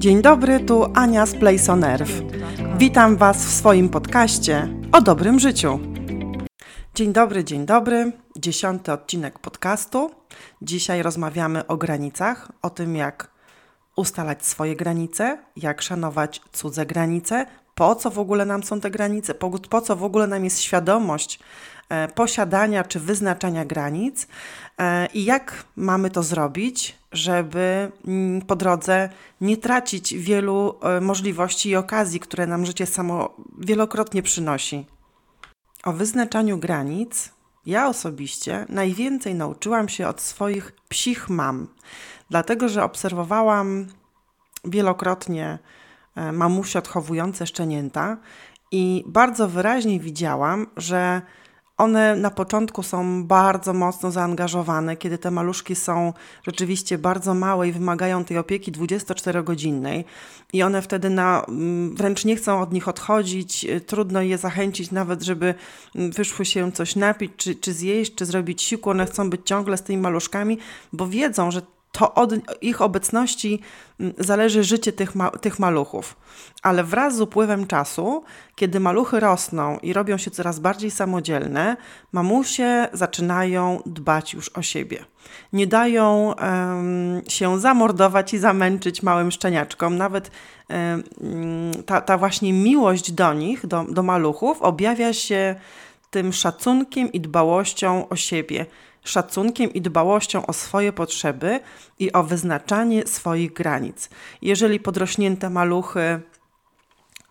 Dzień dobry, tu Ania z Place on Earth. Witam Was w swoim podcaście o dobrym życiu. Dzień dobry, dzień dobry. Dziesiąty odcinek podcastu. Dzisiaj rozmawiamy o granicach, o tym jak ustalać swoje granice, jak szanować cudze granice, po co w ogóle nam są te granice, po, po co w ogóle nam jest świadomość posiadania czy wyznaczania granic e, i jak mamy to zrobić, żeby mm, po drodze nie tracić wielu e, możliwości i okazji, które nam życie samo wielokrotnie przynosi. O wyznaczaniu granic ja osobiście najwięcej nauczyłam się od swoich psich mam, dlatego że obserwowałam wielokrotnie e, mamusie odchowujące szczenięta i bardzo wyraźnie widziałam, że one na początku są bardzo mocno zaangażowane, kiedy te maluszki są rzeczywiście bardzo małe i wymagają tej opieki 24-godzinnej. I one wtedy na, mm, wręcz nie chcą od nich odchodzić, trudno je zachęcić nawet, żeby mm, wyszły się coś napić, czy, czy zjeść, czy zrobić siku. One chcą być ciągle z tymi maluszkami, bo wiedzą, że to od ich obecności mm, zależy życie tych, ma tych maluchów. Ale wraz z upływem czasu, kiedy maluchy rosną i robią się coraz bardziej samodzielne, mamusie zaczynają dbać już o siebie. Nie dają um, się zamordować i zamęczyć małym szczeniaczkom. Nawet um, ta, ta właśnie miłość do nich, do, do maluchów, objawia się tym szacunkiem i dbałością o siebie szacunkiem i dbałością o swoje potrzeby i o wyznaczanie swoich granic. Jeżeli podrośnięte maluchy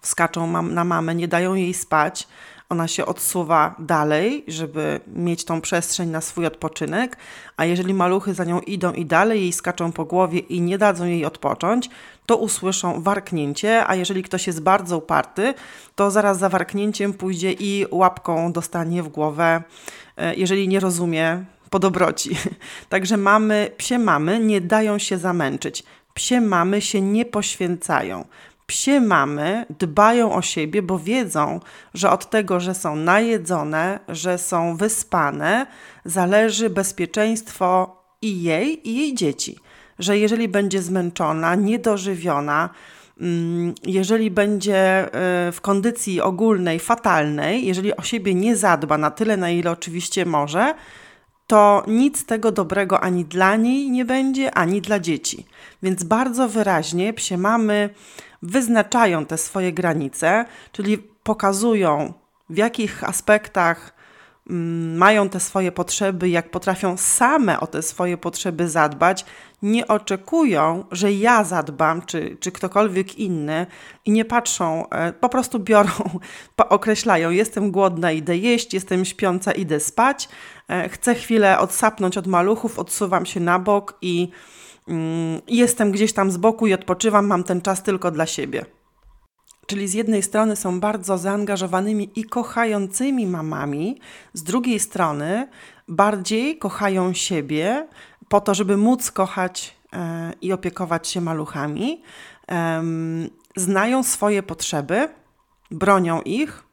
wskaczą mam, na mamę, nie dają jej spać, ona się odsuwa dalej, żeby mieć tą przestrzeń na swój odpoczynek, a jeżeli maluchy za nią idą i dalej jej skaczą po głowie i nie dadzą jej odpocząć, to usłyszą warknięcie, a jeżeli ktoś jest bardzo uparty, to zaraz za warknięciem pójdzie i łapką dostanie w głowę, e, jeżeli nie rozumie po dobroci. Także mamy, psie mamy nie dają się zamęczyć. Psie mamy się nie poświęcają. Psie mamy dbają o siebie, bo wiedzą, że od tego, że są najedzone, że są wyspane, zależy bezpieczeństwo i jej, i jej dzieci. Że jeżeli będzie zmęczona, niedożywiona, mm, jeżeli będzie y, w kondycji ogólnej fatalnej, jeżeli o siebie nie zadba na tyle, na ile oczywiście może, to nic tego dobrego ani dla niej nie będzie, ani dla dzieci. Więc bardzo wyraźnie psie mamy wyznaczają te swoje granice, czyli pokazują w jakich aspektach mają te swoje potrzeby, jak potrafią same o te swoje potrzeby zadbać, nie oczekują, że ja zadbam, czy, czy ktokolwiek inny i nie patrzą, e, po prostu biorą, określają: Jestem głodna, idę jeść, jestem śpiąca, idę spać, e, chcę chwilę odsapnąć od maluchów, odsuwam się na bok i mm, jestem gdzieś tam z boku i odpoczywam, mam ten czas tylko dla siebie. Czyli z jednej strony są bardzo zaangażowanymi i kochającymi mamami, z drugiej strony bardziej kochają siebie, po to, żeby móc kochać e, i opiekować się maluchami, znają swoje potrzeby, bronią ich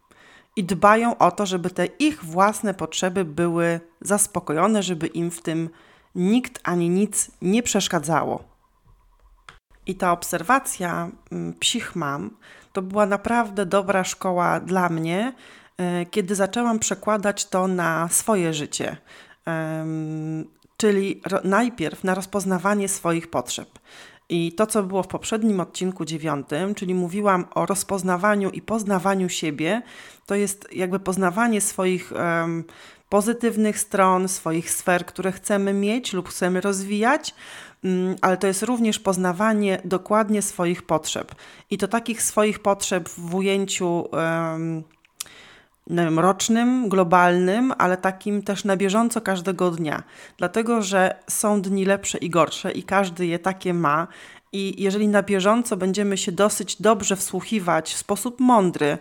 i dbają o to, żeby te ich własne potrzeby były zaspokojone, żeby im w tym nikt ani nic nie przeszkadzało. I ta obserwacja psich mam to była naprawdę dobra szkoła dla mnie, e, kiedy zaczęłam przekładać to na swoje życie czyli najpierw na rozpoznawanie swoich potrzeb. I to, co było w poprzednim odcinku dziewiątym, czyli mówiłam o rozpoznawaniu i poznawaniu siebie, to jest jakby poznawanie swoich um, pozytywnych stron, swoich sfer, które chcemy mieć lub chcemy rozwijać, ale to jest również poznawanie dokładnie swoich potrzeb. I to takich swoich potrzeb w ujęciu wiem, rocznym, globalnym, ale takim też na bieżąco każdego dnia. Dlatego, że są dni lepsze i gorsze i każdy je takie ma. I jeżeli na bieżąco będziemy się dosyć dobrze wsłuchiwać w sposób mądry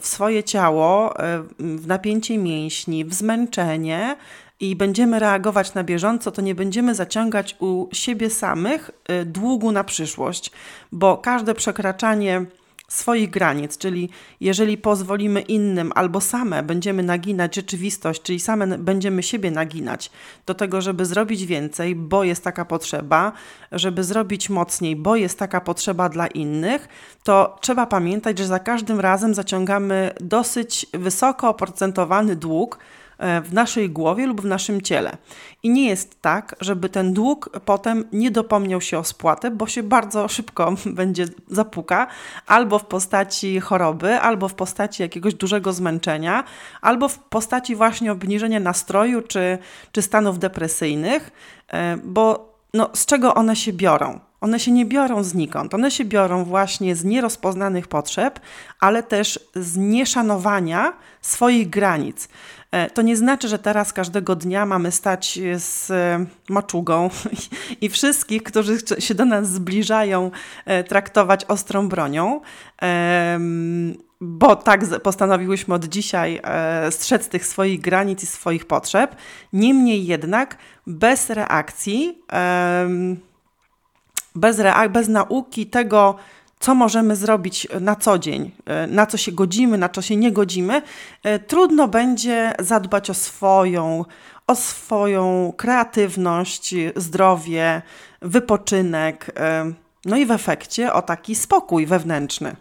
w swoje ciało, w napięcie mięśni, w zmęczenie i będziemy reagować na bieżąco, to nie będziemy zaciągać u siebie samych e, długu na przyszłość, bo każde przekraczanie swoich granic, czyli jeżeli pozwolimy innym albo same będziemy naginać rzeczywistość, czyli same będziemy siebie naginać do tego, żeby zrobić więcej, bo jest taka potrzeba, żeby zrobić mocniej, bo jest taka potrzeba dla innych, to trzeba pamiętać, że za każdym razem zaciągamy dosyć wysoko oprocentowany dług, w naszej głowie lub w naszym ciele. I nie jest tak, żeby ten dług potem nie dopomniał się o spłatę, bo się bardzo szybko będzie zapuka, albo w postaci choroby, albo w postaci jakiegoś dużego zmęczenia, albo w postaci właśnie obniżenia nastroju czy, czy stanów depresyjnych, e, bo no, z czego one się biorą? One się nie biorą znikąd. One się biorą właśnie z nierozpoznanych potrzeb, ale też z nieszanowania swoich granic. E, to nie znaczy, że teraz każdego dnia mamy stać z e, maczugą i wszystkich, którzy się do nas zbliżają, e, traktować ostrą bronią bo tak postanowiłyśmy od dzisiaj strzec tych swoich granic i swoich potrzeb. Niemniej jednak bez reakcji, bez, bez nauki tego, co możemy zrobić na co dzień, e, na co się godzimy, na co się nie godzimy, e, trudno będzie zadbać o swoją, o swoją kreatywność, zdrowie, wypoczynek, e, no i w efekcie o taki spokój wewnętrzny.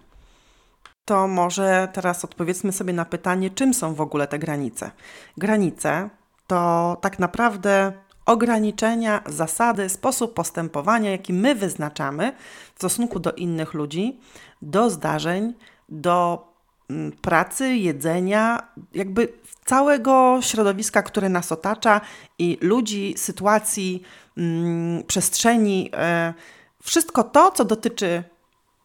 To może teraz odpowiedzmy sobie na pytanie, czym są w ogóle te granice. Granice to tak naprawdę ograniczenia, zasady, sposób postępowania, jaki my wyznaczamy w stosunku do innych ludzi, do zdarzeń, do mm, pracy, jedzenia, jakby całego środowiska, które nas otacza i ludzi, sytuacji, mm, przestrzeni. E, wszystko to, co dotyczy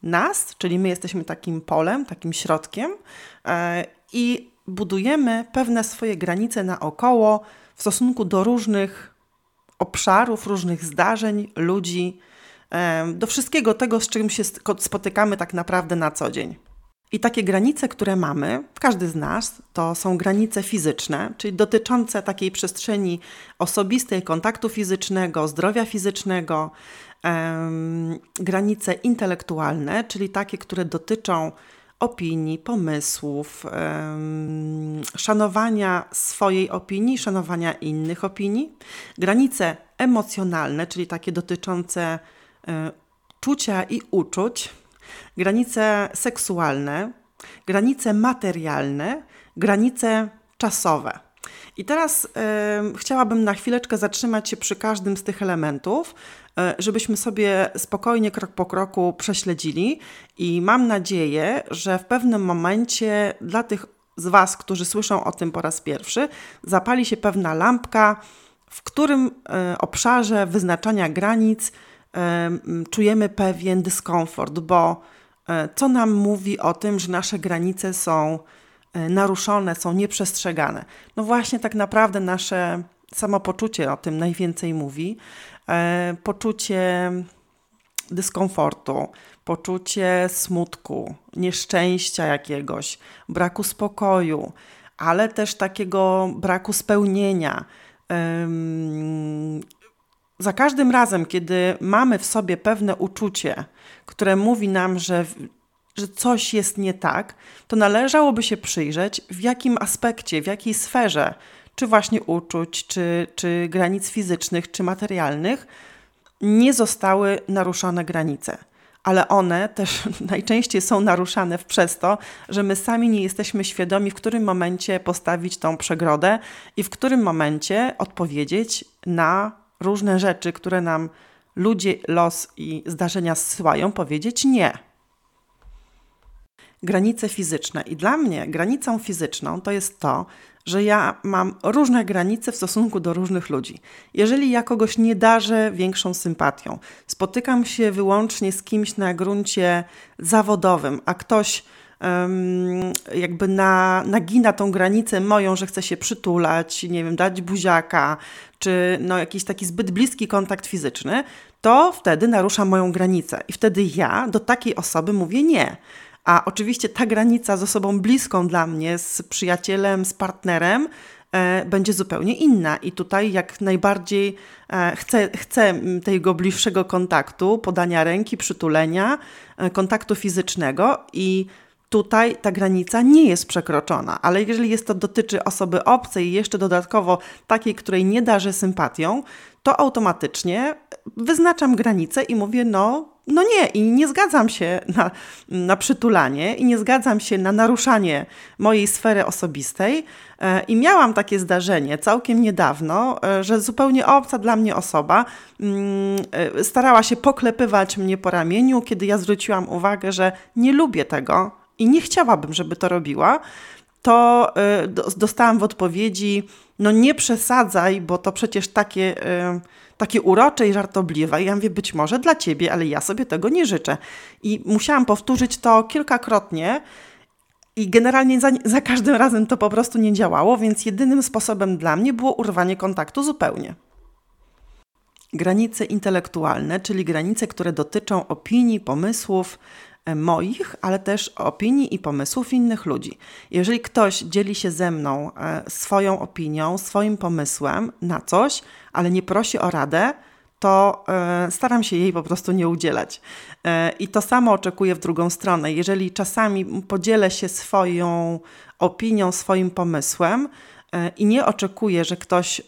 nas, czyli my jesteśmy takim polem, takim środkiem e, i budujemy pewne swoje granice naokoło w stosunku do różnych obszarów, różnych zdarzeń, ludzi, do wszystkiego tego, z czym się spotykamy tak naprawdę na co dzień. I takie granice, które mamy, każdy z nas, to są granice fizyczne, czyli dotyczące takiej przestrzeni osobistej, kontaktu fizycznego, zdrowia fizycznego, granice intelektualne, czyli takie, które dotyczą opinii, pomysłów, szanowania swojej opinii, szanowania innych opinii, granice emocjonalne, czyli takie dotyczące e, czucia i uczuć, granice seksualne, granice materialne, granice czasowe. I teraz chciałabym na chwileczkę zatrzymać się przy każdym z tych elementów, y, żebyśmy sobie spokojnie, krok po kroku prześledzili. I mam nadzieję, że w pewnym momencie dla tych z Was, którzy słyszą o tym po raz pierwszy, zapali się pewna lampka, w którym y, obszarze wyznaczania granic czujemy pewien dyskomfort, bo co nam mówi o tym, że nasze granice są E, naruszone, są nieprzestrzegane. No właśnie tak naprawdę nasze samopoczucie o tym najwięcej mówi. E, poczucie dyskomfortu, poczucie smutku, nieszczęścia jakiegoś, braku spokoju, ale też takiego braku spełnienia. Za każdym razem, kiedy mamy w sobie pewne uczucie, które mówi nam, że że coś jest nie tak, to należałoby się przyjrzeć, w jakim aspekcie, w jakiej sferze, czy właśnie uczuć, czy, czy granic fizycznych, czy materialnych, nie zostały naruszone granice. Ale one też najczęściej są naruszane przez to, że my sami nie jesteśmy świadomi, w którym momencie postawić tą przegrodę i w którym momencie odpowiedzieć na różne rzeczy, które nam ludzie, los i zdarzenia zsyłają, powiedzieć nie granice fizyczne. I dla mnie granicą fizyczną to jest to, że ja mam różne granice w stosunku do różnych ludzi. Jeżeli ja kogoś nie darzę większą sympatią, spotykam się wyłącznie z kimś na gruncie zawodowym, a ktoś um, jakby na, nagina tą granicę moją, że chce się przytulać, nie wiem, dać buziaka, czy no, jakiś taki zbyt bliski kontakt fizyczny, to wtedy narusza moją granicę. I wtedy ja do takiej osoby mówię nie. A oczywiście ta granica z osobą bliską dla mnie, z przyjacielem, z partnerem, e, będzie zupełnie inna. I tutaj jak najbardziej e, chcę, chcę tego bliższego kontaktu, podania ręki, przytulenia, e, kontaktu fizycznego i tutaj ta granica nie jest przekroczona, ale jeżeli jest to dotyczy osoby obcej i jeszcze dodatkowo takiej, której nie darzę sympatią, to automatycznie wyznaczam granicę i mówię, no, no nie, i nie zgadzam się na, na przytulanie, i nie zgadzam się na naruszanie mojej sfery osobistej. E, I miałam takie zdarzenie całkiem niedawno, e, że zupełnie obca dla mnie osoba mm, e, starała się poklepywać mnie po ramieniu, kiedy ja zwróciłam uwagę, że nie lubię tego i nie chciałabym, żeby to robiła. To dostałam w odpowiedzi: No nie przesadzaj, bo to przecież takie takie urocze i żartobliwe. I ja mówię, być może dla ciebie, ale ja sobie tego nie życzę. I musiałam powtórzyć to kilkakrotnie. I generalnie za, za każdym razem to po prostu nie działało, więc jedynym sposobem dla mnie było urwanie kontaktu zupełnie. Granice intelektualne, czyli granice, które dotyczą opinii, pomysłów, moich, ale też opinii i pomysłów innych ludzi. Jeżeli ktoś dzieli się ze mną e, swoją opinią, swoim pomysłem na coś, ale nie prosi o radę, to e, staram się jej po prostu nie udzielać. I to samo oczekuję w drugą stronę. Jeżeli czasami podzielę się swoją opinią, swoim pomysłem i nie oczekuję, że ktoś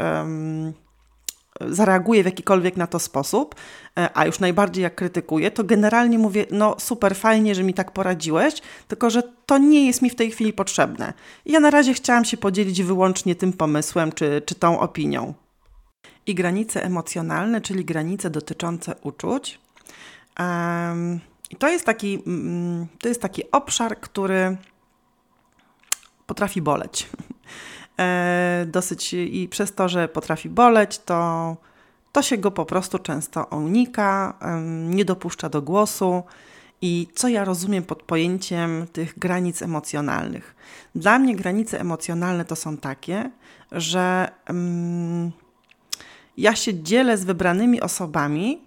zareaguje w jakikolwiek na to sposób, e, a już najbardziej jak krytykuję, to generalnie mówię, no super, fajnie, że mi tak poradziłeś, tylko że to nie jest mi w tej chwili potrzebne. ja na razie chciałam się podzielić wyłącznie tym pomysłem czy, czy tą opinią. I granice emocjonalne, czyli granice dotyczące uczuć. Um, to jest, taki, um, to jest taki obszar, który potrafi boleć. E, dosyć i przez to, że potrafi boleć, to, to się go po prostu często unika, nie dopuszcza do głosu. I co ja rozumiem pod pojęciem tych granic emocjonalnych? Dla mnie granice emocjonalne to są takie, że um, ja się dzielę z wybranymi osobami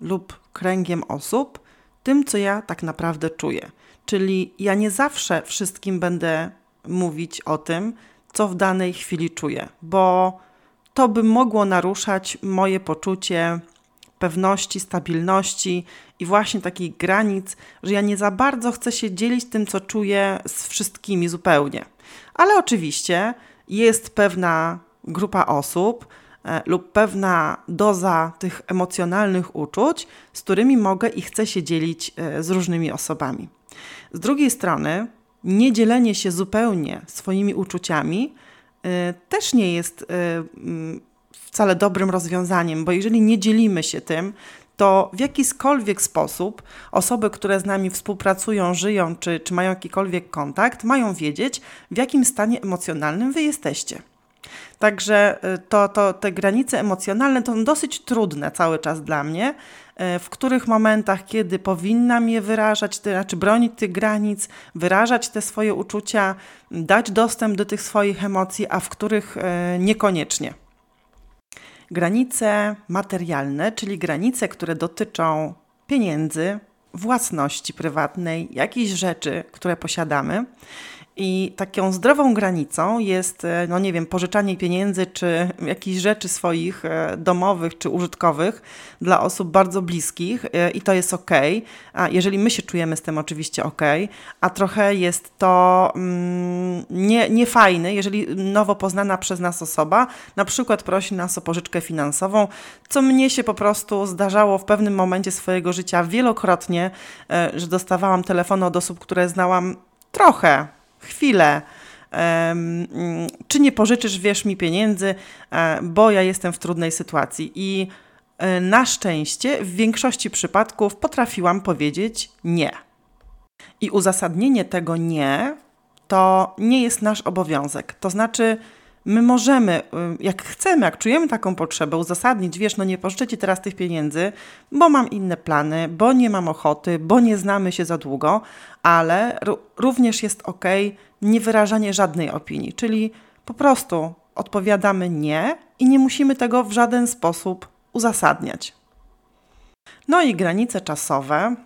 lub kręgiem osób tym, co ja tak naprawdę czuję. Czyli ja nie zawsze wszystkim będę mówić o tym, co w danej chwili czuję, bo to by mogło naruszać moje poczucie pewności, stabilności i właśnie takich granic, że ja nie za bardzo chcę się dzielić tym, co czuję z wszystkimi zupełnie. Ale oczywiście jest pewna grupa osób e, lub pewna doza tych emocjonalnych uczuć, z którymi mogę i chcę się dzielić e, z różnymi osobami. Z drugiej strony, niedzielenie się zupełnie swoimi uczuciami y, też nie jest y, mm, wcale dobrym rozwiązaniem, bo jeżeli nie dzielimy się tym, to w jakikolwiek sposób osoby, które z nami współpracują, żyją czy, czy mają jakikolwiek kontakt, mają wiedzieć, w jakim stanie emocjonalnym wy jesteście. Także y, to, to, te granice emocjonalne to są dosyć trudne cały czas dla mnie, w których momentach, kiedy powinnam je wyrażać, to znaczy bronić tych granic, wyrażać te swoje uczucia, dać dostęp do tych swoich emocji, a w których y, niekoniecznie. Granice materialne, czyli granice, które dotyczą pieniędzy, własności prywatnej, jakichś rzeczy, które posiadamy. I taką zdrową granicą jest, e, no nie wiem, pożyczanie pieniędzy czy jakichś rzeczy swoich e, domowych czy użytkowych dla osób bardzo bliskich e, i to jest ok. A jeżeli my się czujemy z tym oczywiście ok, a trochę jest to mm, nie, niefajne, jeżeli nowo poznana przez nas osoba na przykład prosi nas o pożyczkę finansową, co mnie się po prostu zdarzało w pewnym momencie swojego życia wielokrotnie, że dostawałam telefony od osób, które znałam trochę chwilę. Czy nie pożyczysz, wiesz mi pieniędzy, e, bo ja jestem w trudnej sytuacji. I e, na szczęście w większości przypadków potrafiłam powiedzieć nie. I uzasadnienie tego nie to nie jest nasz obowiązek. To znaczy, my możemy, y, jak chcemy, jak czujemy taką potrzebę, uzasadnić, wiesz, no nie pożyczę ci teraz tych pieniędzy, bo mam inne plany, bo nie mam ochoty, bo nie znamy się za długo, ale również jest ok niewyrażanie żadnej opinii, czyli po prostu odpowiadamy nie i nie musimy tego w żaden sposób uzasadniać. No i granice czasowe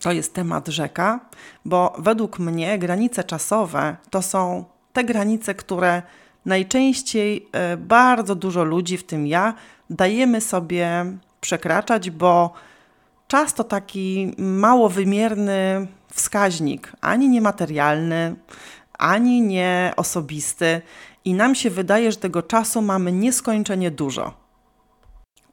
to jest temat rzeka, bo według mnie granice czasowe to są te granice, które najczęściej e, bardzo dużo ludzi, w tym ja, dajemy sobie przekraczać, bo czas to taki mało wymierny wskaźnik, ani niematerialny, ani nie osobisty, i nam się wydaje, że tego czasu mamy nieskończenie dużo.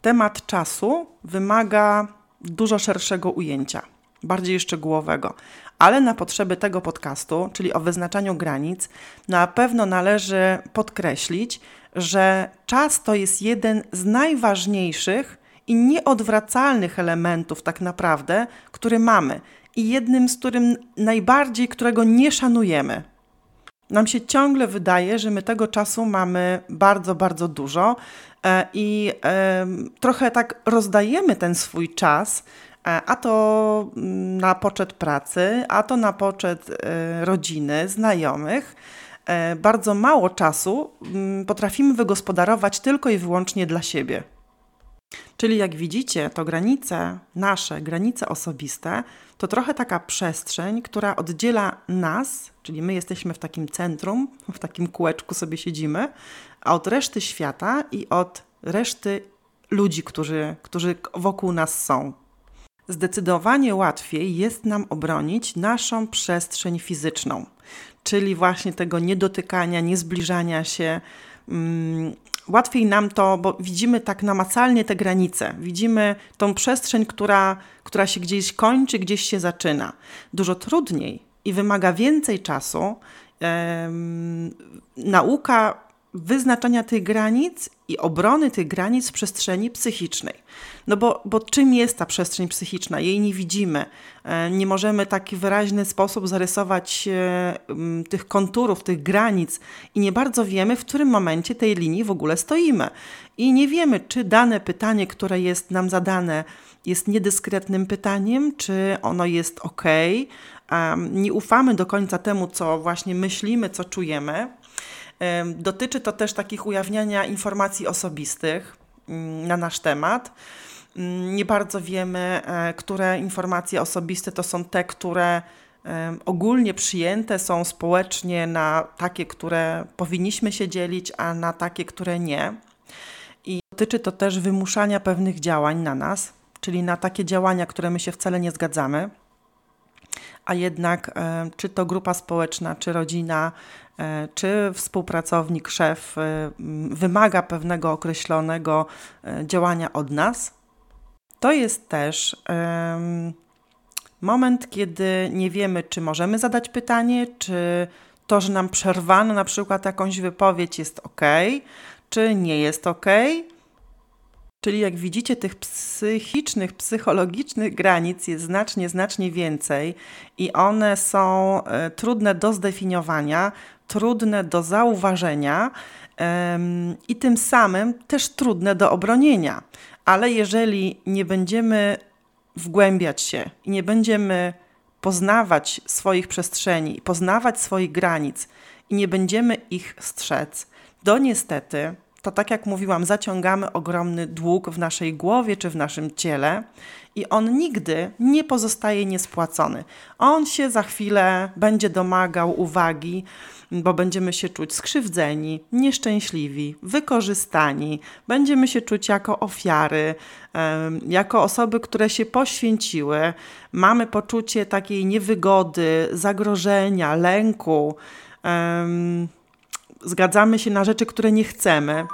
Temat czasu wymaga dużo szerszego ujęcia, bardziej szczegółowego, ale na potrzeby tego podcastu, czyli o wyznaczaniu granic, na pewno należy podkreślić, że czas to jest jeden z najważniejszych i nieodwracalnych elementów, tak naprawdę, który mamy i jednym z którym najbardziej, którego nie szanujemy. Nam się ciągle wydaje, że my tego czasu mamy bardzo, bardzo dużo e, i trochę tak rozdajemy ten swój czas, e, a to mm, na poczet pracy, a to na poczet e, rodziny, znajomych. Bardzo mało czasu mm, potrafimy wygospodarować tylko i wyłącznie dla siebie. Czyli jak widzicie, to granice nasze, granice osobiste, to trochę taka przestrzeń, która oddziela nas, czyli my jesteśmy w takim centrum, w takim kółeczku sobie siedzimy, a od reszty świata i od reszty ludzi, którzy, którzy wokół nas są. Zdecydowanie łatwiej jest nam obronić naszą przestrzeń fizyczną, czyli właśnie tego niedotykania, niezbliżania się, mm, łatwiej nam to, bo widzimy tak namacalnie te granice, widzimy tą przestrzeń, która, która się gdzieś kończy, gdzieś się zaczyna. Dużo trudniej i wymaga więcej czasu. nauka wyznaczania tych granic i obrony tych granic w przestrzeni psychicznej. No bo, bo czym jest ta przestrzeń psychiczna? Jej nie widzimy. E, nie możemy w taki wyraźny sposób zarysować e, tych konturów, tych granic i nie bardzo wiemy, w którym momencie tej linii w ogóle stoimy. I nie wiemy, czy dane pytanie, które jest nam zadane, jest niedyskretnym pytaniem, czy ono jest ok. Nie ufamy do końca temu, co właśnie myślimy, co czujemy. Dotyczy to też takich ujawniania informacji osobistych mm, na nasz temat. Mm, nie bardzo wiemy, e, które informacje osobiste to są te, które ogólnie przyjęte są społecznie na takie, które powinniśmy się dzielić, a na takie, które nie. I dotyczy to też wymuszania pewnych działań na nas, czyli na takie działania, które my się wcale nie zgadzamy a jednak e, czy to grupa społeczna, czy rodzina, e, czy współpracownik, szef e, wymaga pewnego określonego działania od nas, to jest też moment, kiedy nie wiemy, czy możemy zadać pytanie, czy to, że nam przerwano na przykład jakąś wypowiedź jest ok, czy nie jest ok, Czyli jak widzicie, tych psychicznych, psychologicznych granic jest znacznie, znacznie więcej i one są e, trudne do zdefiniowania, trudne do zauważenia i tym samym też trudne do obronienia. Ale jeżeli nie będziemy wgłębiać się i nie będziemy poznawać swoich przestrzeni, poznawać swoich granic i nie będziemy ich strzec, to niestety to tak jak mówiłam, zaciągamy ogromny dług w naszej głowie czy w naszym ciele i on nigdy nie pozostaje niespłacony. On się za chwilę będzie domagał uwagi, bo będziemy się czuć skrzywdzeni, nieszczęśliwi, wykorzystani, będziemy się czuć jako ofiary, jako osoby, które się poświęciły. Mamy poczucie takiej niewygody, zagrożenia, lęku zgadzamy się na rzeczy, które nie chcemy.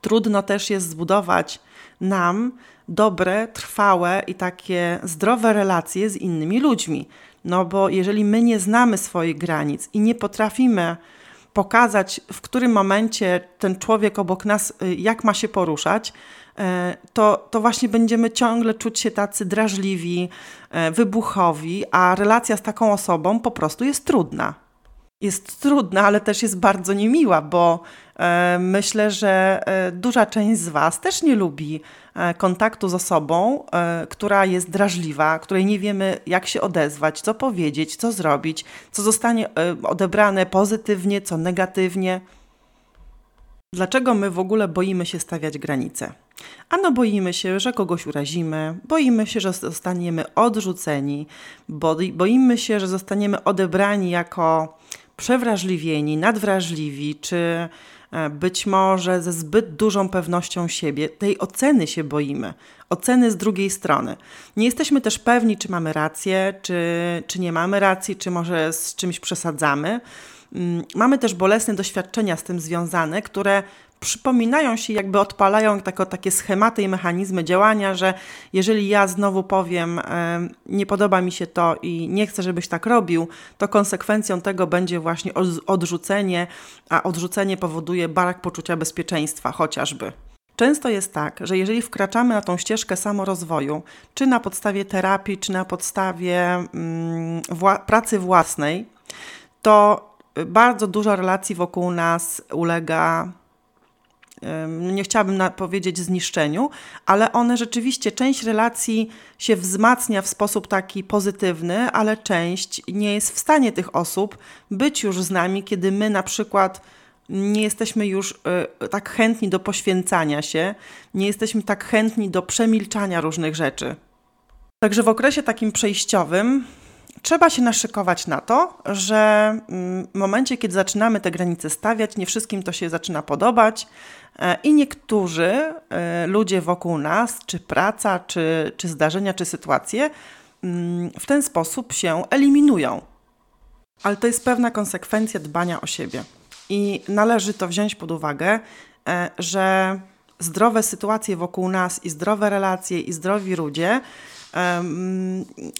Trudno też jest zbudować nam dobre, trwałe i takie zdrowe relacje z innymi ludźmi. No bo jeżeli my nie znamy swoich granic i nie potrafimy pokazać, w którym momencie ten człowiek obok nas, y, jak ma się poruszać, e, to, to właśnie będziemy ciągle czuć się tacy drażliwi, e, wybuchowi, a relacja z taką osobą po prostu jest trudna jest trudna, ale też jest bardzo niemiła, bo e, myślę, że e, duża część z Was też nie lubi e, kontaktu z osobą, która jest drażliwa, której nie wiemy, jak się odezwać, co powiedzieć, co zrobić, co zostanie odebrane pozytywnie, co negatywnie. Dlaczego my w ogóle boimy się stawiać granice? Ano boimy się, że kogoś urazimy, boimy się, że zostaniemy odrzuceni, boimy się, że zostaniemy odebrani jako przewrażliwieni, nadwrażliwi, czy e, być może ze zbyt dużą pewnością siebie, tej oceny się boimy, oceny z drugiej strony. Nie jesteśmy też pewni, czy mamy rację, czy, czy nie mamy racji, czy może z czymś przesadzamy. Mm, mamy też bolesne doświadczenia z tym związane, które przypominają się, jakby odpalają tako, takie schematy i mechanizmy działania, że jeżeli ja znowu powiem, nie podoba mi się to i nie chcę, żebyś tak robił, to konsekwencją tego będzie właśnie odrzucenie, a odrzucenie powoduje brak poczucia bezpieczeństwa chociażby. Często jest tak, że jeżeli wkraczamy na tą ścieżkę samorozwoju, czy na podstawie terapii, czy na podstawie mm, wła pracy własnej, to bardzo dużo relacji wokół nas ulega nie chciałabym powiedzieć zniszczeniu, ale one rzeczywiście, część relacji się wzmacnia w sposób taki pozytywny, ale część nie jest w stanie tych osób być już z nami, kiedy my na przykład nie jesteśmy już y, tak chętni do poświęcania się, nie jesteśmy tak chętni do przemilczania różnych rzeczy. Także w okresie takim przejściowym trzeba się naszykować na to, że mm, w momencie, kiedy zaczynamy te granice stawiać, nie wszystkim to się zaczyna podobać e, i niektórzy e, ludzie wokół nas, czy praca, czy, czy zdarzenia, czy sytuacje mm, w ten sposób się eliminują. Ale to jest pewna konsekwencja dbania o siebie. I należy to wziąć pod uwagę, e, że zdrowe sytuacje wokół nas i zdrowe relacje i zdrowi ludzie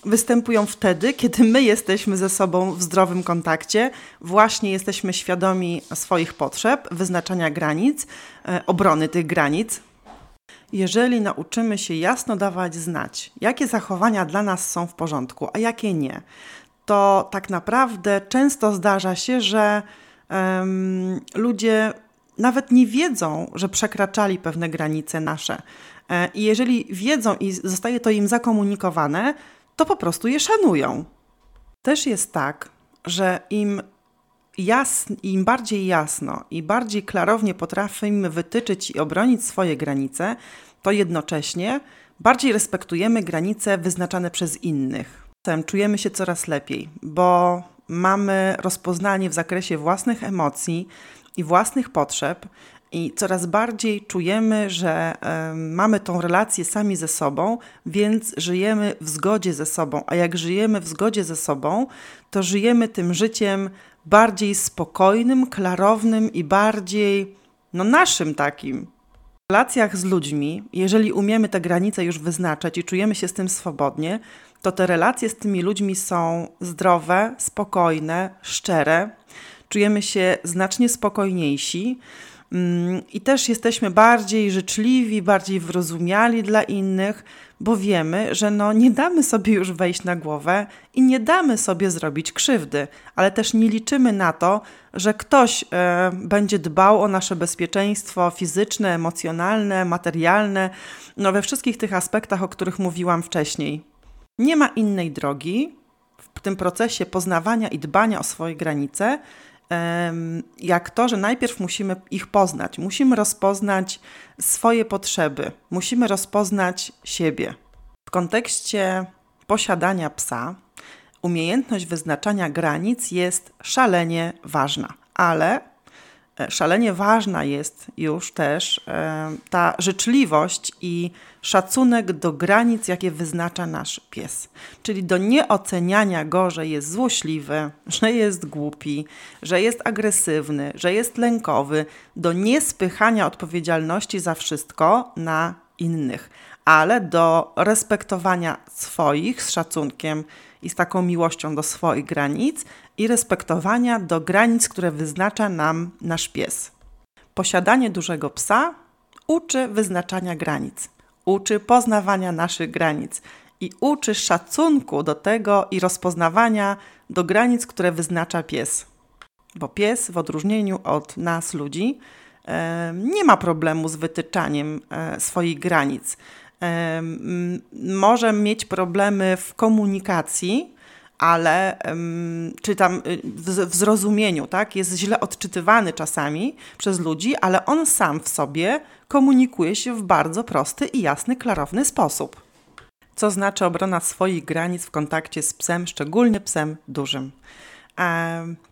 występują wtedy, kiedy my jesteśmy ze sobą w zdrowym kontakcie, właśnie jesteśmy świadomi swoich potrzeb, wyznaczania granic, e, obrony tych granic. Jeżeli nauczymy się jasno dawać znać, jakie zachowania dla nas są w porządku, a jakie nie, to tak naprawdę często zdarza się, że um, ludzie nawet nie wiedzą, że przekraczali pewne granice nasze. E, I jeżeli wiedzą i zostaje to im zakomunikowane, to po prostu je szanują. Też jest tak, że im, jasn, im bardziej jasno i bardziej klarownie potrafimy wytyczyć i obronić swoje granice, to jednocześnie bardziej respektujemy granice wyznaczane przez innych. Czujemy się coraz lepiej, bo mamy rozpoznanie w zakresie własnych emocji i własnych potrzeb i coraz bardziej czujemy, że y, mamy tą relację sami ze sobą, więc żyjemy w zgodzie ze sobą. A jak żyjemy w zgodzie ze sobą, to żyjemy tym życiem bardziej spokojnym, klarownym i bardziej no, naszym takim. W relacjach z ludźmi, jeżeli umiemy te granice już wyznaczać i czujemy się z tym swobodnie, to te relacje z tymi ludźmi są zdrowe, spokojne, szczere. Czujemy się znacznie spokojniejsi I też jesteśmy bardziej życzliwi, bardziej wyrozumiali dla innych, bo wiemy, że no nie damy sobie już wejść na głowę i nie damy sobie zrobić krzywdy, ale też nie liczymy na to, że ktoś e, będzie dbał o nasze bezpieczeństwo fizyczne, emocjonalne, materialne, no we wszystkich tych aspektach, o których mówiłam wcześniej. Nie ma innej drogi w tym procesie poznawania i dbania o swoje granice, jak to, że najpierw musimy ich poznać, musimy rozpoznać swoje potrzeby, musimy rozpoznać siebie. W kontekście posiadania psa, umiejętność wyznaczania granic jest szalenie ważna, ale szalenie ważna jest już też e, ta życzliwość i szacunek do granic, jakie wyznacza nasz pies. Czyli do nieoceniania go, że jest złośliwy, że jest głupi, że jest agresywny, że jest lękowy, do niespychania odpowiedzialności za wszystko na innych, ale do respektowania swoich z szacunkiem i z taką miłością do swoich granic i respektowania do granic, które wyznacza nam nasz pies. Posiadanie dużego psa uczy wyznaczania granic, uczy poznawania naszych granic i uczy szacunku do tego i rozpoznawania do granic, które wyznacza pies. Bo pies, w odróżnieniu od nas, ludzi, nie ma problemu z wytyczaniem e, swoich granic. Może mieć problemy w komunikacji, ale czy tam y, w, zrozumieniu, tak, jest źle odczytywany czasami przez ludzi, ale on sam w sobie komunikuje się w bardzo prosty i jasny, klarowny sposób. Co znaczy obrona swoich granic w kontakcie z psem, szczególnie psem dużym?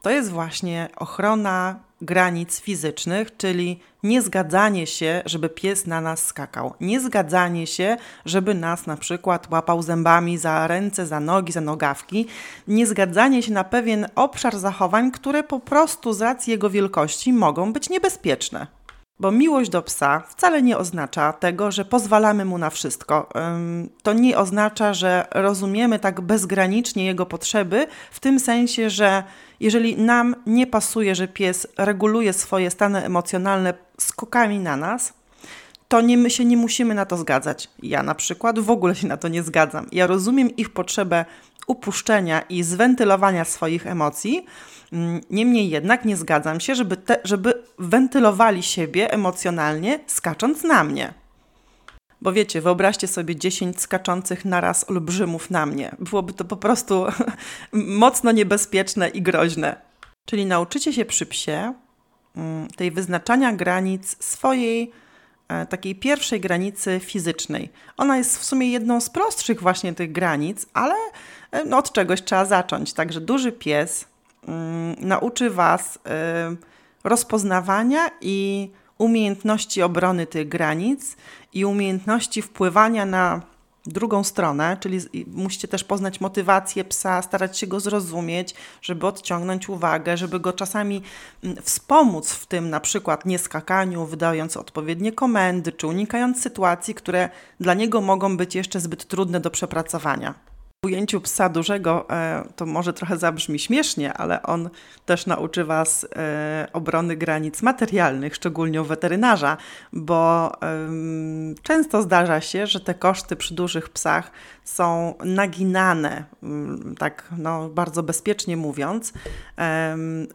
To jest właśnie ochrona granic fizycznych, czyli niezgadzanie się, żeby pies na nas skakał, niezgadzanie się, żeby nas na przykład łapał zębami za ręce, za nogi, za nogawki, niezgadzanie się na pewien obszar zachowań, które po prostu z racji jego wielkości mogą być niebezpieczne. Bo miłość do psa wcale nie oznacza tego, że pozwalamy mu na wszystko. To nie oznacza, że rozumiemy tak bezgranicznie jego potrzeby, w tym sensie, że jeżeli nam nie pasuje, że pies reguluje swoje stany emocjonalne skokami na nas, to nie, my się nie musimy na to zgadzać. Ja na przykład w ogóle się na to nie zgadzam. Ja rozumiem ich potrzebę upuszczenia i zwentylowania swoich emocji, mm, niemniej jednak nie zgadzam się, żeby, te, żeby wentylowali siebie emocjonalnie, skacząc na mnie. Bo wiecie, wyobraźcie sobie 10 skaczących naraz olbrzymów na mnie. Byłoby to po prostu mocno niebezpieczne i groźne. Czyli nauczycie się przy psie mm, tej wyznaczania granic swojej e, takiej pierwszej granicy fizycznej. Ona jest w sumie jedną z prostszych właśnie tych granic, ale no, od czegoś trzeba zacząć. Także duży pies mm, nauczy Was rozpoznawania i umiejętności obrony tych granic i umiejętności wpływania na drugą stronę, czyli musicie też poznać motywację psa, starać się go zrozumieć, żeby odciągnąć uwagę, żeby go czasami mm, wspomóc w tym na przykład nieskakaniu, wydając odpowiednie komendy, czy unikając sytuacji, które dla niego mogą być jeszcze zbyt trudne do przepracowania. W ujęciu psa dużego e, to może trochę zabrzmi śmiesznie, ale on też nauczy Was e, obrony granic materialnych, szczególnie u weterynarza, bo często zdarza się, że te koszty przy dużych psach są naginane, mm, tak no, bardzo bezpiecznie mówiąc,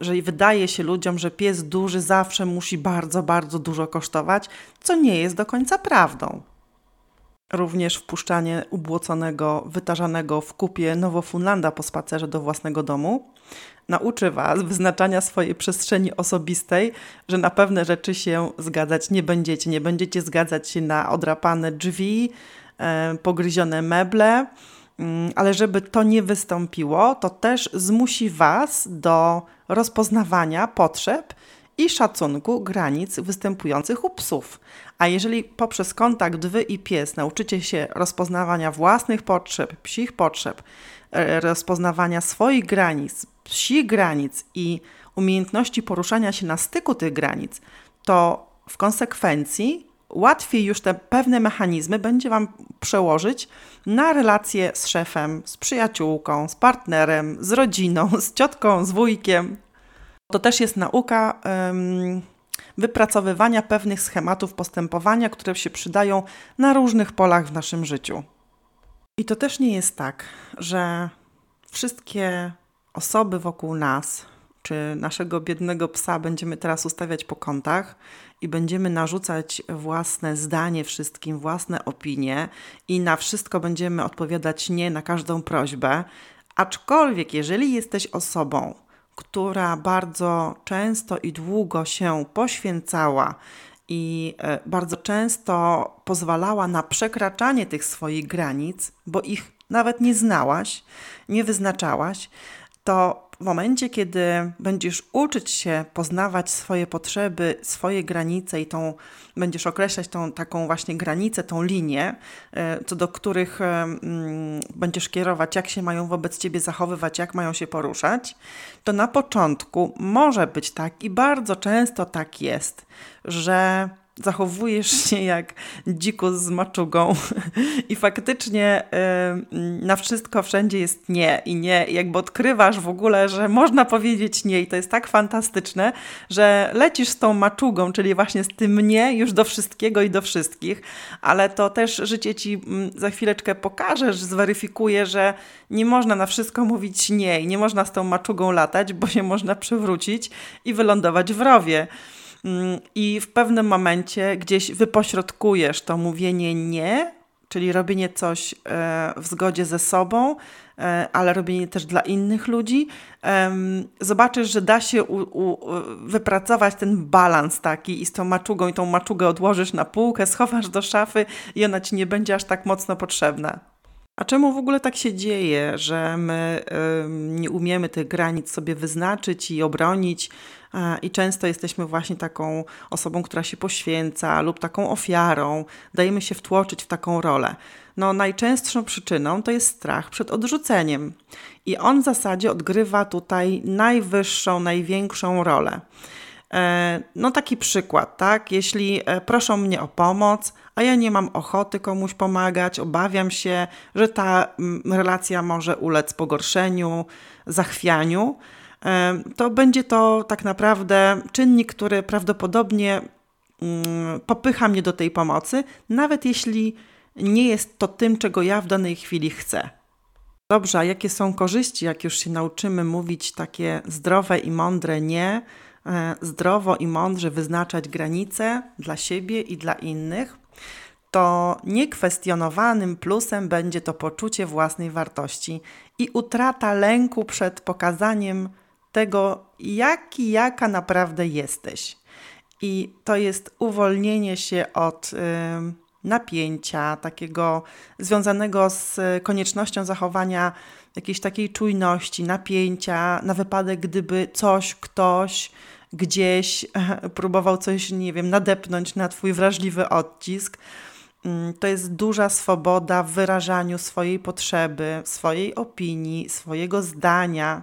że wydaje się ludziom, że pies duży zawsze musi bardzo, bardzo dużo kosztować, co nie jest do końca prawdą. Również wpuszczanie ubłoconego, wytarzanego w kupie Nowofunlanda po spacerze do własnego domu nauczy Was wyznaczania swojej przestrzeni osobistej, że na pewne rzeczy się zgadzać nie będziecie. Nie będziecie zgadzać się na odrapane drzwi, e, pogryzione meble, mm, ale żeby to nie wystąpiło, to też zmusi Was do rozpoznawania potrzeb i szacunku granic występujących u psów. A jeżeli poprzez kontakt wy i pies nauczycie się rozpoznawania własnych potrzeb, psich potrzeb, e, rozpoznawania swoich granic, psich granic i umiejętności poruszania się na styku tych granic, to w konsekwencji łatwiej już te pewne mechanizmy będzie Wam przełożyć na relacje z szefem, z przyjaciółką, z partnerem, z rodziną, z ciotką, z wujkiem. To też jest nauka wypracowywania pewnych schematów postępowania, które się przydają na różnych polach w naszym życiu. I to też nie jest tak, że wszystkie osoby wokół nas, czy naszego biednego psa będziemy teraz ustawiać po kątach i będziemy narzucać własne zdanie wszystkim, własne opinie i na wszystko będziemy odpowiadać nie na każdą prośbę. Aczkolwiek, jeżeli jesteś osobą, która bardzo często i długo się poświęcała i e, bardzo często pozwalała na przekraczanie tych swoich granic, bo ich nawet nie znałaś, nie wyznaczałaś, to w momencie, kiedy będziesz uczyć się poznawać swoje potrzeby, swoje granice i tą, będziesz określać tą taką właśnie granicę, tą linię, e, co do których e, mm, będziesz kierować, jak się mają wobec ciebie zachowywać, jak mają się poruszać, to na początku może być tak i bardzo często tak jest, że zachowujesz się jak dzikus z maczugą i faktycznie y, na wszystko wszędzie jest nie i nie. Jakby odkrywasz w ogóle, że można powiedzieć nie i to jest tak fantastyczne, że lecisz z tą maczugą, czyli właśnie z tym nie już do wszystkiego i do wszystkich, ale to też życie ci mm, za chwileczkę pokaże, że zweryfikuje, że nie można na wszystko mówić nie i nie można z tą maczugą latać, bo się można przewrócić i wylądować w rowie. I w pewnym momencie gdzieś wypośrodkujesz to mówienie nie, czyli robienie coś e, w zgodzie ze sobą, e, ale robienie też dla innych ludzi, zobaczysz, że da się u, u, wypracować ten balans taki i z tą maczugą, i tą maczugę odłożysz na półkę, schowasz do szafy i ona ci nie będzie aż tak mocno potrzebna. A czemu w ogóle tak się dzieje, że my nie umiemy tych granic sobie wyznaczyć i obronić? I często jesteśmy właśnie taką osobą, która się poświęca, lub taką ofiarą, dajemy się wtłoczyć w taką rolę. No, najczęstszą przyczyną to jest strach przed odrzuceniem. I on w zasadzie odgrywa tutaj najwyższą, największą rolę. E, no taki przykład, tak? Jeśli e, proszą mnie o pomoc, a ja nie mam ochoty komuś pomagać, obawiam się, że ta mm, relacja może ulec pogorszeniu, zachwianiu, to będzie to tak naprawdę czynnik, który prawdopodobnie mm, popycha mnie do tej pomocy, nawet jeśli nie jest to tym, czego ja w danej chwili chcę. Dobrze, a jakie są korzyści, jak już się nauczymy mówić takie zdrowe i mądre nie? E, zdrowo i mądrze wyznaczać granice dla siebie i dla innych, to niekwestionowanym plusem będzie to poczucie własnej wartości i utrata lęku przed pokazaniem tego, jaki, jaka naprawdę jesteś. I to jest uwolnienie się od y, napięcia, takiego związanego z koniecznością zachowania jakiejś takiej czujności, napięcia na wypadek, gdyby coś, ktoś gdzieś próbował coś, nie wiem, nadepnąć na Twój wrażliwy odcisk. Mm, to jest duża swoboda w wyrażaniu swojej potrzeby, swojej opinii, swojego zdania,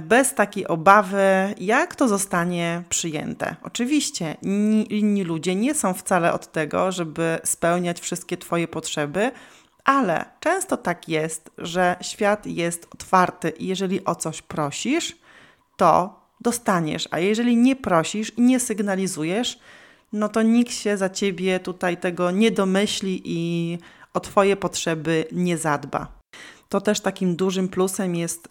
bez takiej obawy, jak to zostanie przyjęte. Oczywiście inni, inni ludzie nie są wcale od tego, żeby spełniać wszystkie Twoje potrzeby, ale często tak jest, że świat jest otwarty i jeżeli o coś prosisz, to dostaniesz. A jeżeli nie prosisz i nie sygnalizujesz, no to nikt się za ciebie tutaj tego nie domyśli i o Twoje potrzeby nie zadba. To też takim dużym plusem jest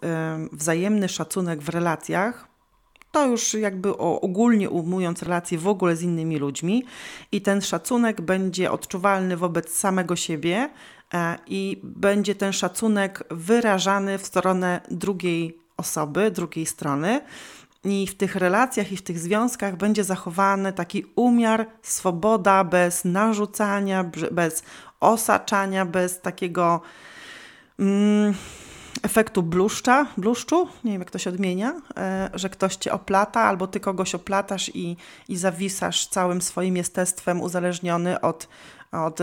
wzajemny szacunek w relacjach. To już jakby ogólnie ujmując relacje w ogóle z innymi ludźmi, i ten szacunek będzie odczuwalny wobec samego siebie e, i będzie ten szacunek wyrażany w stronę drugiej osoby, drugiej strony i w tych relacjach i w tych związkach będzie zachowany taki umiar, swoboda bez narzucania, bez osaczania, bez takiego mm, efektu bluszcza, bluszczu, nie wiem jak to się odmienia, e, że ktoś cię oplata albo ty kogoś oplatasz i, i zawisasz całym swoim jestestwem uzależniony od, od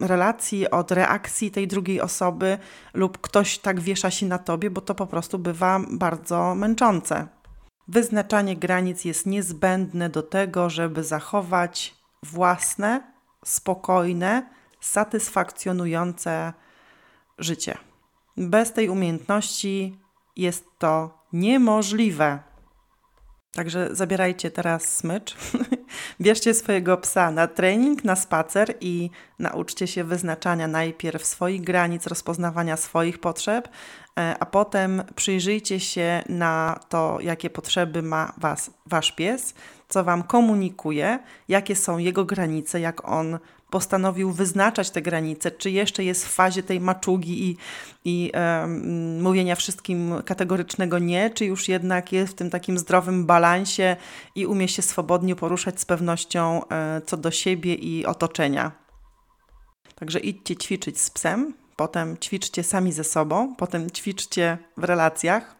relacji, od reakcji tej drugiej osoby lub ktoś tak wiesza się na tobie, bo to po prostu bywa bardzo męczące. Wyznaczanie granic jest niezbędne do tego, żeby zachować własne, spokojne, satysfakcjonujące życie. Bez tej umiejętności jest to niemożliwe. Także zabierajcie teraz smycz, bierzcie swojego psa na trening, na spacer i nauczcie się wyznaczania najpierw swoich granic, rozpoznawania swoich potrzeb, e, a potem przyjrzyjcie się na to, jakie potrzeby ma was, wasz pies, co wam komunikuje, jakie są jego granice, jak on postanowił wyznaczać te granice, czy jeszcze jest w fazie tej maczugi i, i um, mówienia wszystkim kategorycznego nie, czy już jednak jest w tym takim zdrowym balansie i umie się swobodnie poruszać z pewnością e, co do siebie i otoczenia. Także idźcie ćwiczyć z psem, potem ćwiczcie sami ze sobą, potem ćwiczcie w relacjach,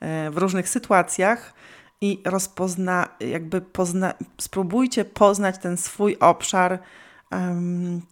e, w różnych sytuacjach i rozpozna, jakby pozna, spróbujcie poznać ten swój obszar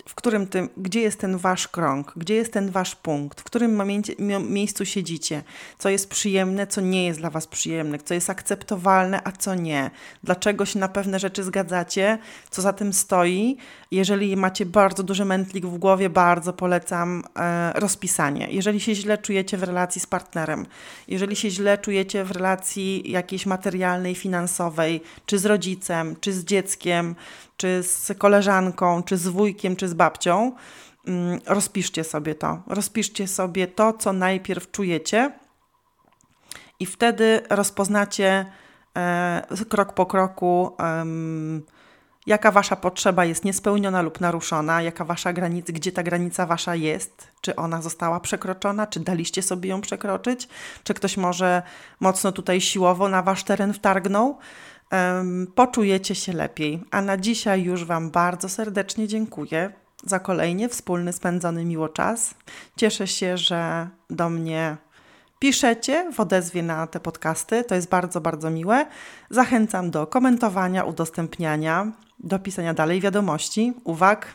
w którym tym, gdzie jest ten wasz krąg, gdzie jest ten wasz punkt, w którym momencie, miejscu siedzicie, co jest przyjemne, co nie jest dla was przyjemne, co jest akceptowalne, a co nie, dlaczego się na pewne rzeczy zgadzacie, co za tym stoi. Jeżeli macie bardzo duży mętlik w głowie, bardzo polecam e, rozpisanie. Jeżeli się źle czujecie w relacji z partnerem, jeżeli się źle czujecie w relacji jakiejś materialnej, finansowej, czy z rodzicem, czy z dzieckiem, czy z koleżanką, czy z wujkiem, czy z babcią, mm, rozpiszcie sobie to. Rozpiszcie sobie to, co najpierw czujecie, i wtedy rozpoznacie e, krok po kroku, jaka wasza potrzeba jest niespełniona lub naruszona, jaka wasza granica, gdzie ta granica wasza jest, czy ona została przekroczona, czy daliście sobie ją przekroczyć, czy ktoś może mocno tutaj siłowo na wasz teren wtargnął poczujecie się lepiej. A na dzisiaj już Wam bardzo serdecznie dziękuję za kolejnie wspólny spędzony miło czas. Cieszę się, że do mnie piszecie w odezwie na te podcasty. To jest bardzo, bardzo miłe. Zachęcam do komentowania, udostępniania, do pisania dalej wiadomości, uwag.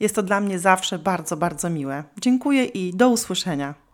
Jest to dla mnie zawsze bardzo, bardzo miłe. Dziękuję i do usłyszenia.